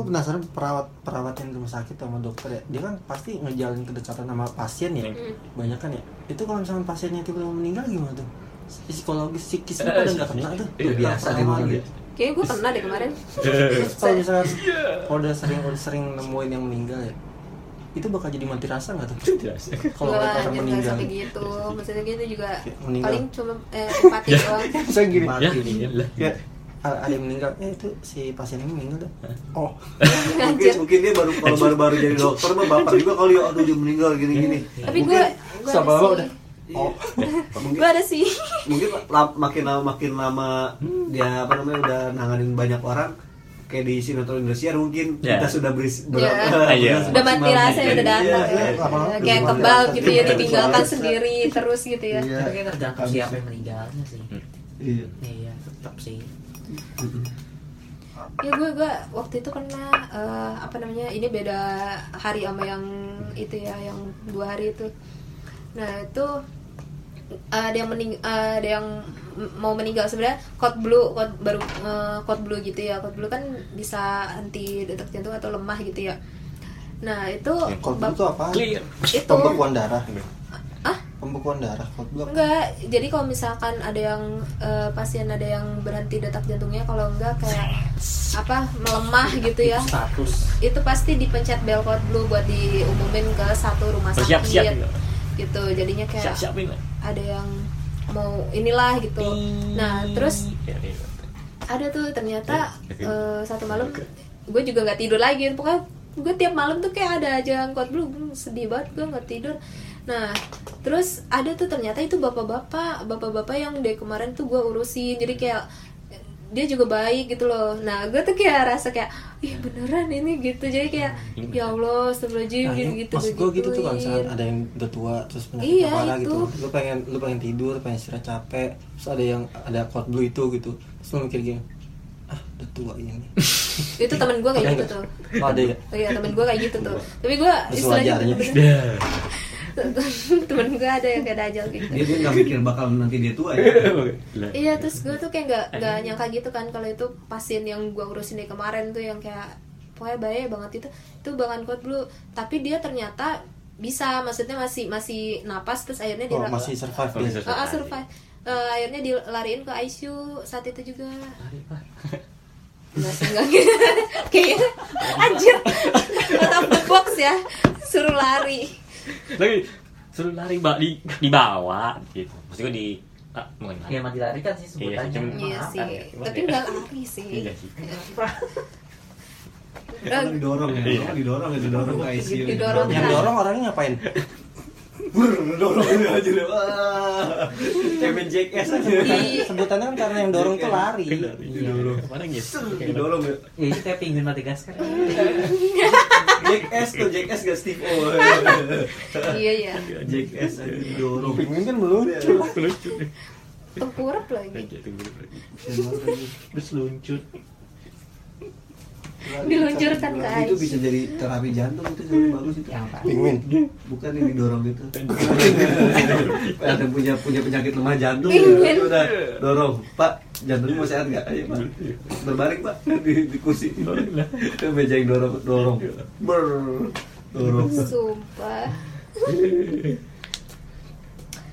gue penasaran perawat perawat yang di rumah sakit sama dokter ya dia kan pasti ngejalin kedekatan sama pasien ya Hmm. banyak kan ya itu kalau misalnya pasiennya tiba-tiba meninggal gimana tuh psikologis psikis lu Eh, pada nggak kena tuh Itu biasa Sama gitu. Kayaknya gue pernah deh kemarin. Kalau misalnya kalau udah sering udah sering nemuin yang meninggal ya itu bakal jadi mati rasa nggak tuh kalau orang meninggal sampai gitu. Maksudnya gitu juga meninggal. paling cuma eh, empati doang. saya gini Mati Ya, nih. lah. ya a- ada yang meninggal eh itu si pasien ini meninggal dah oh mungkin mungkin dia baru kalau baru-baru jadi dokter mah baper juga kali ya aduh dia meninggal gini-gini Tapi gue Mungkin- gue Sama sih. udah? oh mungkin Gue ada sih. mungkin la- makin lama makin lama dia apa namanya udah nanganin banyak orang kayak di sinetron Indosiar mungkin Ya. kita sudah beris ber, Ya. Iya. Udah mati rasa ya udah datang. Iya, ya. iya. lama-lama Kayak kebal gitu ya ditinggalkan Iya. sendiri terus gitu ya. Iya. Tapi tergantung siapa yang meninggalnya sih. Iya. Iya, tetap sih. Ya gue gue waktu itu pernah eh, apa namanya ini beda hari sama yang itu ya yang dua hari itu. Nah itu eh, ada yang mening eh, ada yang mau meninggal sebenarnya code blue code baru eh, code blue gitu ya code blue kan bisa anti detak jantung atau lemah gitu ya. Nah itu Cold bap- blue itu apa? Clear. itu Pembekuan darah. Pembekuan darah apa? Enggak, jadi kalau misalkan ada yang eh, pasien ada yang berhenti detak jantungnya, kalau enggak kayak apa melemah gitu ya, Status. itu pasti dipencet bell code blue buat diumumin ke satu rumah sakit, Siap-siap juga. gitu. Jadinya kayak Siap-siapin lah. ada yang mau inilah gitu. Nah terus Ya, ya. ada tuh ternyata eh, satu malam gue juga nggak tidur lagi pokoknya gue tiap malam tuh kayak ada aja angkot blue sedih banget gue nggak tidur nah terus ada tuh ternyata itu bapak-bapak bapak-bapak yang dari kemarin tuh gue urusin. Jadi kayak dia juga baik gitu loh. Nah gue tuh kayak rasa kayak ih beneran ini gitu. Jadi kayak ya allah Nah, sebelum ini gitu maksud gue gitu tuh kan digituin. misalnya ada yang udah tua terus penyakit Iya, parah itu. gitu lu pengen lu pengen tidur pengen istirahat capek terus ada yang ada cold blue itu gitu terus lu mikir gini ah udah tua ini. Itu temen gue kayak gitu tuh. Oh, ada ya? Oh iya temen gue kayak gitu tuh. Tapi gue Sewajarnya. Temen gue ada yang kayak dajal gitu. Dia dia nggak mikir bakal nanti dia tua ya. Iya terus gue tuh kayak nggak nggak nyangka gitu kan kalau itu pasien yang gue urusin dari kemarin tuh yang kayak pokoknya bahaya banget itu. Itu bahkan code blue tapi dia ternyata bisa maksudnya masih masih napas terus akhirnya dia oh, masih survive Masih survive. Ah, ah, survive. Eh, akhirnya dilariin ke ICU saat itu juga. Enggak gitu Kayaknya Anjir. Out of the box ya. Suruh lari Lagi suruh lari mbak di dibawa gitu. Maksudnya di ah, gimana? Ya mati lari kan sih sebutannya. Iya, cuman- Iya Maaf, sih kan ya. Tapi ya? enggak lari sih Iya sih. Kan didorong ya Iya. didorong ya didorong ke ICU Didorong. yang dorong orangnya ngapain Brr, dorong aja deh wah. Kayak main jackass aja. Sebutannya kan karena yang dorong tuh lari. Didorong Ke mana gitu? didorong ya. Ya itu kayak penguin Madagaskar. jackass tuh jackass gak Steve O. Iya iya. Jackass aja didorong. Penguin kan meluncur. Lucu. Deh. Tengkurap lagi. Terus luncur. Diluncurkan ke itu ICU bisa jadi terapi jantung itu sangat bagus itu. Yang apa? Penguin bukan yang didorong itu ada punya punya penyakit lemah jantung Penguin. itu udah dorong. Pak jantungnya mau sehat nggak? Ayo pak. Berbaring pak. Di, di kursi itu meja yang dorong dorong. Ber dorong. Sumpah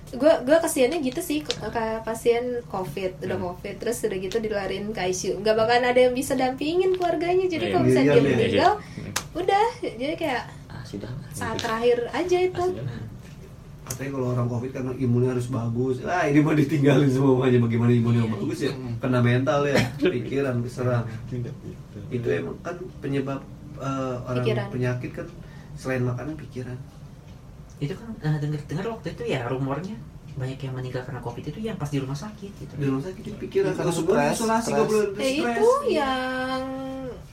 gue gue kasihannya gitu sih ke, ke pasien covid udah covid terus udah gitu dilariin ke ICU nggak bakalan ada yang bisa dampingin keluarganya jadi Iya, kalau misalnya dia iya, iya, meninggal iya. udah. Jadi kayak Ah, sudah. saat terakhir aja itu. Ah, katanya kalau orang covid kan imunnya harus bagus. Ah ini mau ditinggalin semuanya bagaimana imunnya bagus ya? Kena mental ya. Pikiran keserang itu emang kan penyebab eh, orang Pikiran. penyakit kan selain makanan pikiran Itu kan eh, dengar-dengar waktu itu ya rumornya banyak yang meninggal karena covid itu yang pas di rumah sakit gitu. di rumah sakit itu pikiran Iya, karena stres, isolasi stres. nggak boleh eh stres. itu yang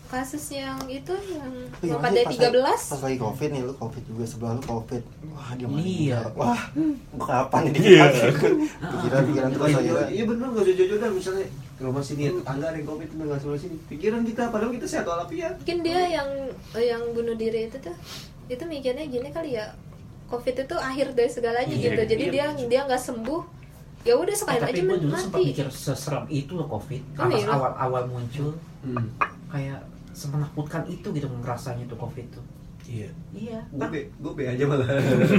kasus yang itu yang Iya, dari pas lagi- 13 Pas lagi covid nih lu covid juga sebelah lu covid Wah dia Iya. meninggal Wah gua kapan nih Iya. Pikiran-pikiran terus Iya, akhirnya iya bener gak usah jodoh misalnya ke rumah sini ya tetangga ada yang covid itu nggak sebelah sini pikiran kita padahal kita sehat walafiat mungkin dia yang yang bunuh diri itu tuh itu mikirnya gini kali ya covid itu akhir dari segalanya Iya, gitu. Jadi iya, dia dia nggak sembuh ya udah Eh, sekali tapi aja gue dulu sempat mikir seseram itu loh covid. Oh, pas iya? awal-awal muncul hmm. kayak semenakutkan itu gitu ngerasanya tuh covid tuh. Iya. Iya. Gue be gue be aja malah.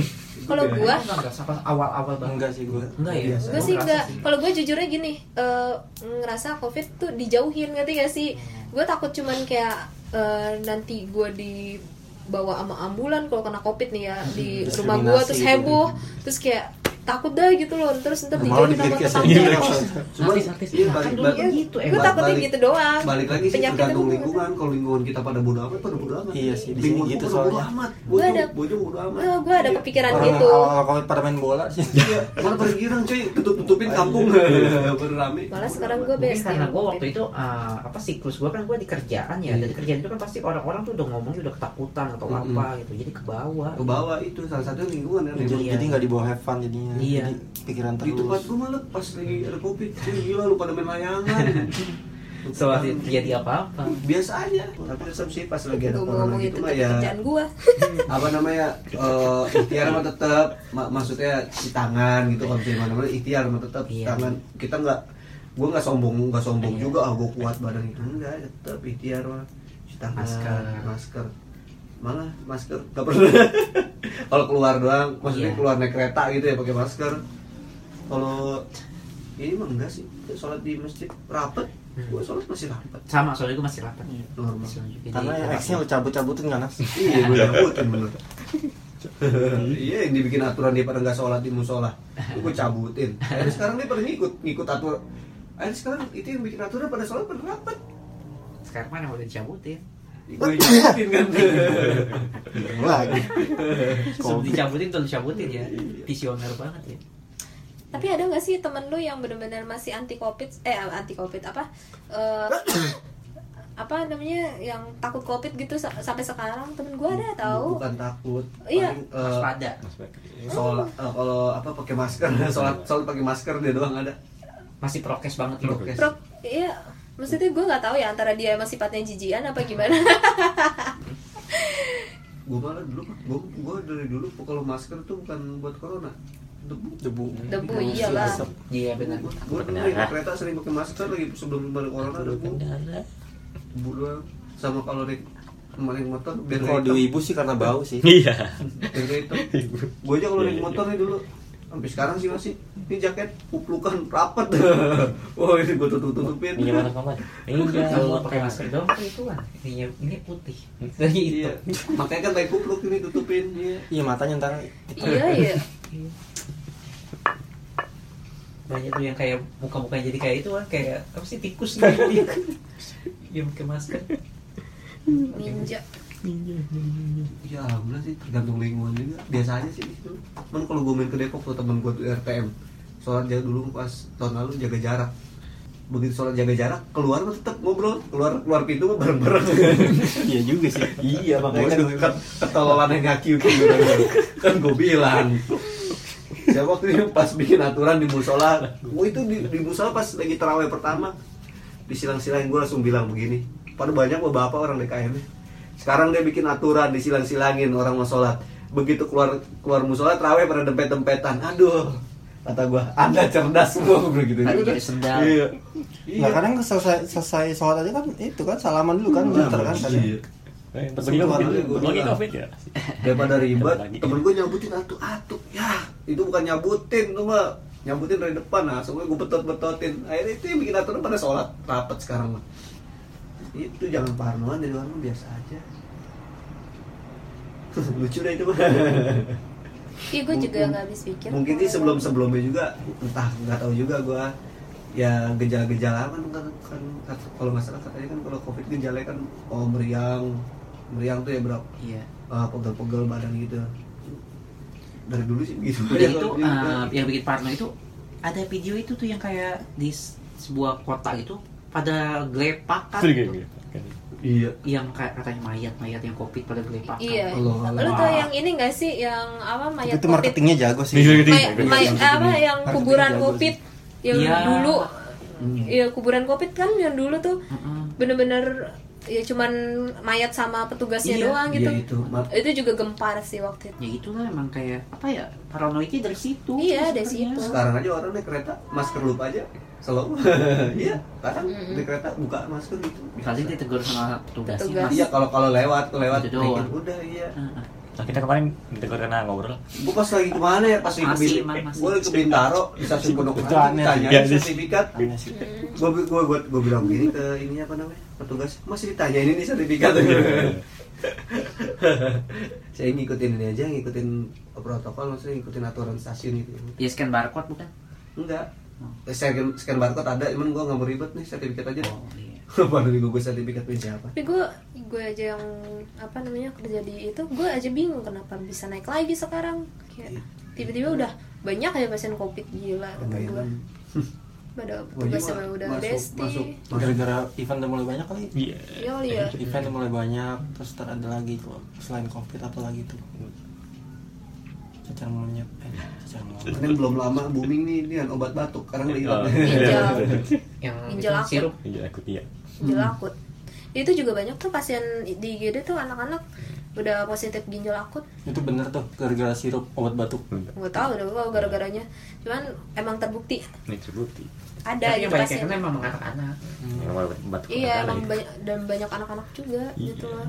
Kalau Gua be gua- aja. nggak ngerasa pas awal-awal banget. Enggak sih gue enggak ya? Gue sih enggak. kalau gue jujurnya gini eh, ngerasa covid tuh dijauhin ngerti gak sih? Gue takut cuman kayak eh, nanti gue dibawa sama ambulan kalau kena covid nih ya di rumah gue Diskriminasi terus gitu. heboh terus kayak takut dah gitu loh. Terus ntar Malah dijauhin sama tetangga. iya, kan balik- dulu balik- gitu. Gue emang takutnya gitu doang. balik lagi sih Penyakit tergantung lingkungan. Kalau lingkungan kita pada bodo amat pada bodo amat. Iya sih, lingkungan gitu bodo soalnya. amat. Bojong ada- bodo amat. Eh, gue ada Iya. kepikiran gitu. covid pada main bola sih. Iya mana pada girang cuy. Tutup tutupin kampung. Pada rame. Malah sekarang gue best karena gue waktu itu uh, apa siklus gue kan gue di kerjaan ya. Iya. dari kerjaan itu kan pasti orang-orang tuh udah ngomongnya udah ketakutan atau apa gitu. Jadi ke bawah. Ke bawah itu salah satu lingkungan kan. Jadi Iya. jadi nggak dibawa have fun jadinya Iya. jadi pikiran di tempat terus. gue malah pas lagi ada covid cuy gila lu pada main layangan. Soalnya terjadi apa-apa. Biasa aja tapi tetap sih pas lagi ada corona gitu itu mah ya. gue apa namanya eh ikhtiar mah tetap ma- maksudnya si tangan gitu kalau di mana mana ikhtiar mah tetap Iya. tangan kita nggak gue nggak sombong nggak sombong Iya. juga ah gue kuat badan itu enggak tetap ikhtiar mah. Si tangan Masker. masker malah masker nggak pernah. Kalau keluar doang maksudnya Iya. keluar naik kereta gitu ya pakai masker. Kalau ini mah enggak sih sholat di masjid rapet. Hmm. gue sholat masih rapet. Sama soalnya gue masih rapat normal. Jadi, karena yang X-nya lu cabut-cabutin kan Nas? iya gue cabutin bener. Iya yang dibikin aturan dia pada nggak sholat di musola itu gue cabutin. Akhirnya sekarang dia pada ngikut ngikut aturan. Akhirnya sekarang itu yang bikin aturan pada sholat pada rapat sekarang mana udah dicabutin gue cabutin kan? Lagi. Sebelum dicabutin tuh dicabutin ya. Visioner banget ya. Tapi ada nggak sih temen lu yang benar-benar masih anti covid? Eh anti covid apa? Eh, apa namanya yang takut covid gitu sa- sampai sekarang? Temen gue ada tahu bukan takut Iya. Eh, waspada. sholat eh, kalau apa pakai masker. Sholat sholat pakai masker dia doang ada. Masih prokes banget Prokes. Pro, iya maksudnya gue nggak tahu ya antara dia emang sifatnya jijian apa gimana. Gue malah dulu gue gue dari dulu kalau masker tuh bukan buat corona. Debu. Debu. Debu, iyalah. Asap. iya benar. Gue dulu naik kereta sering pakai masker lagi sebelum ada corona debu. debu doang. Sama kalau naik naik motor biar kalau di ibu sih karena bau sih. Iya biar hitam. Gue aja kalau naik motor nih dulu sampai sekarang sih masih ini jaket kuplukan rapat. Wah ini gue tutup tutupin minyak mana kamu iya kalau pakai masker dong itu kan ini ini putih. Dari iya. Itu makanya kan kayak kupluk ini tutupin. Iya. Iya matanya ntar iya iya. Banyak tuh yang kayak muka-mukanya jadi kayak itu kan kayak apa sih tikus gitu. Yang pakai masker. Ninja ya alhamdulillah sih. Tergantung lingkungan juga. Biasa aja sih itu cuman kalau gue main ke Depok tuh temen gue tuh RTM sholat jaga dulu pas tahun lalu jaga jarak. Begitu sholat jaga jarak keluar mah tetap ngobrol. Keluar keluar pintu mah bareng bareng iya juga sih. Iya makanya kan Bodoh. ket- ketololan yang ngaki gitu kan gue bilang. Saya waktu itu pas bikin aturan di musola? Gue itu di, di musola pas lagi terawih pertama. Disilang-silangin gue langsung bilang begini. Pada banyak bapak orang DKM. Sekarang dia bikin aturan disilang-silangin orang mau sholat begitu keluar keluar musola terawih pada dempet-dempetan aduh kata gue anda cerdas semua gue bilang gitu Tadi Udah. jadi sendal. iya Nah, kadang selesai selesai sholat aja kan itu kan salaman dulu kan muter kan kadang. Iya. covid gua berbagi bilang. covid ya daripada ribet Lagi. temen gue nyabutin atuk-atuk ya itu bukan nyabutin tuh mah nyabutin dari depan nah semua gue betot-betotin akhirnya itu yang bikin aturan pada sholat rapat sekarang mah itu jangan parnoan dari orang biasa aja. Lucu deh itu mah. Iya gue juga nggak habis pikir. mungkin sih sebelum sebelumnya juga entah nggak tahu juga gue ya gejala-gejala kan kan, kan kat- kalau nggak salah katanya kan kalau covid gejala kan oh meriang. Meriang tuh ya berapa iya. Ah, pegel-pegel badan gitu. Dari dulu sih begitu. Dan itu uh, yang bikin parno itu ada video itu tuh yang kayak di sebuah kota itu pada gelepakan gitu. iya yang kayak katanya mayat-mayat yang covid pada gelepakan iya Allah, Allah. lu tau yang ini nggak sih yang apa mayat itu covid marketingnya jago sih Iya, iya, May- iya. may- Iya, apa iya. yang kuburan covid sih. yang Iya. dulu Hmm. ya kuburan covid kan yang dulu tuh bener-bener ya cuman mayat sama petugasnya Iya, doang gitu iya itu itu juga gempar sih waktu itu ya itulah emang kayak apa ya paranoidnya dari situ Iya, dari situ. sekarang aja orang naik kereta masker lupa aja Slow. Iya, kadang di kereta buka masker gitu. Kali ditegur sama petugasnya Petugas. mas Iya, kalau kalau lewat, lewat Itu doang. naikin, udah iya. Nah, kita kemarin ditegur karena ngobrol. Gue pas lagi ke mana ya? Pas lagi ke gue lagi ke Bintaro di stasiun Pondok Iya, sih. sertifikat. Gue gue gue gue bilang gini ke ininya apa namanya petugas masih ditanya ini nih sertifikat. Saya ngikutin ini aja, ngikutin protokol, maksudnya ngikutin aturan stasiun itu. ya scan barcode bukan Enggak. Scan, scan barcode ada, cuman gue nggak mau ribet nih sertifikat aja. oh iya Baru gue gue sertifikat punya siapa? tapi gue gue aja yang apa namanya kerja di itu gue aja bingung kenapa bisa naik lagi sekarang kayak tiba-tiba udah banyak ya pasien covid gila kata gue Lumayan. pada Gua juga petugas yang udah masuk- besti masuk- masuk. Gara-gara event udah mulai banyak kali. Iya. iya ya Event udah mulai banyak, terus ada lagi tuh selain covid apa lagi tuh? Cacar monyet, eh, cacar monyet. Kan belum lama booming nih dengan obat batuk. Sekarang lagi Oh. ginjal yang itu akut. sirup Iya, aku iya. ginjal akut itu juga banyak tuh pasien di IGD tuh anak-anak udah positif ginjal akut Itu bener tuh gara-gara sirup obat batuk. nggak tahu deh gua gara-garanya cuman emang terbukti Ini terbukti. ada tapi gitu pasien yang kena emang anak-anak batuk iya emang banyak dan banyak anak-anak juga Iya. gitu loh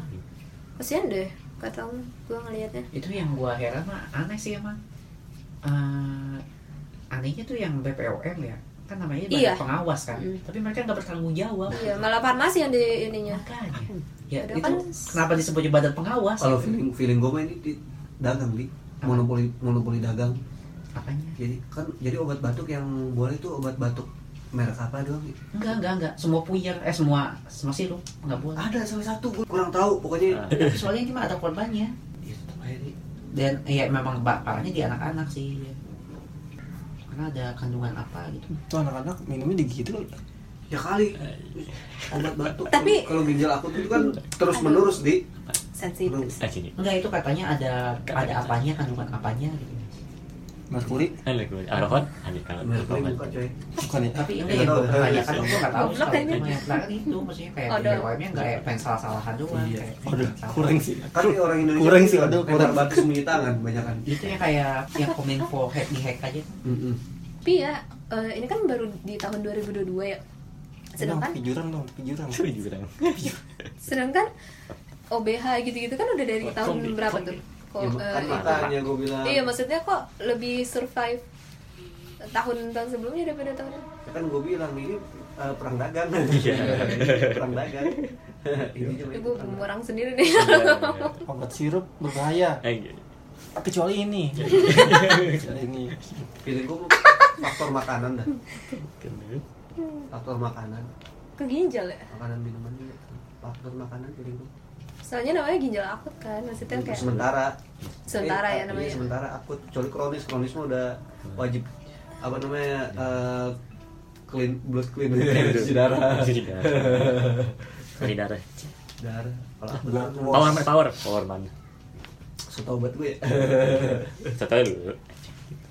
kasian deh kata gue ngelihatnya itu yang gua heran mah aneh sih emang. Eh, anehnya tuh yang BPOM ya. Kan namanya badan Iya. pengawas kan. Mm. tapi mereka nggak bertanggung jawab. Iya malah farmasi yang di ininya. Makanya. Ya Padahal itu kan kenapa disebutnya badan pengawas Kalau gitu? feeling feeling gue mah ini di dagang di monopoli monopoli dagang. apanya? Jadi kan jadi obat batuk yang boleh tuh obat batuk merek apa doang? Di? enggak enggak enggak semua puyer eh semua semua sirup nggak boleh Ada salah satu gue kurang tahu pokoknya. Ah. Tapi soalnya mah ada korbannya Ya, Di. dan ya memang parahnya di anak-anak sih ya. karena ada kandungan apa gitu Tuh anak-anak minumnya digitu loh. Ya kali obat batuk. Tapi- kalau ginjal akut itu kan terus menerus di. sensitif sini. enggak itu katanya ada ada apanya kandungan apanya gitu Merkuri gue. Arafat, ini bukan coy. bukan ya? tapi Nggak yang gue pertanyakan gue nggak tahu soal kayaknya. itu yang belakang itu maksudnya kayak Ada. BPOM-nya nggak ya pengen salah-salahan doang Iya. salah. kurang sih. Kan di orang Indonesia Kurang sih, lempar kurang. batu sembunyi tangan banyak kan. itu yang kayak yang kominfo hack di hack aja tapi ya eh, ini kan baru di tahun 2022 ya sedangkan pijuran dong, pijuran. Pijuran. sedangkan OBH gitu-gitu kan udah dari tahun berapa tuh kok Ya, makanya gue bilang. iya maksudnya kok lebih survive tahun-tahun sebelumnya daripada tahun ini? Kan gue bilang ini uh, perang dagang. Iya. perang dagang. Ini cuma ibu perang orang sendiri nih. Obat sirup berbahaya. Eh, iya. Kecuali ini. Kecuali ini. feeling gue faktor makanan dah. Faktor makanan. Ke ginjal ya? Makanan minuman ini faktor makanan feeling gue soalnya namanya ginjal akut kan maksudnya kayak sementara Sementara Eh, ya namanya. iya, sementara akut kecuali kronis kronis mah udah wajib apa namanya uh, clean blood clean cuci darah Cuci darah. Cuci darah. darah kalau Power man, power, power man. setobat gue ya Satu dulu.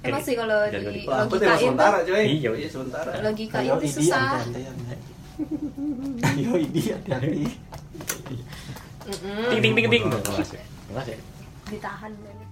emang sih kalau Jadi- di logika itu sementara coy Iya, iya sementara logika itu susah. Ayo idi hati-hati. Ting ting ting ting. Bukas eh. Bukas eh. Ditahan mo.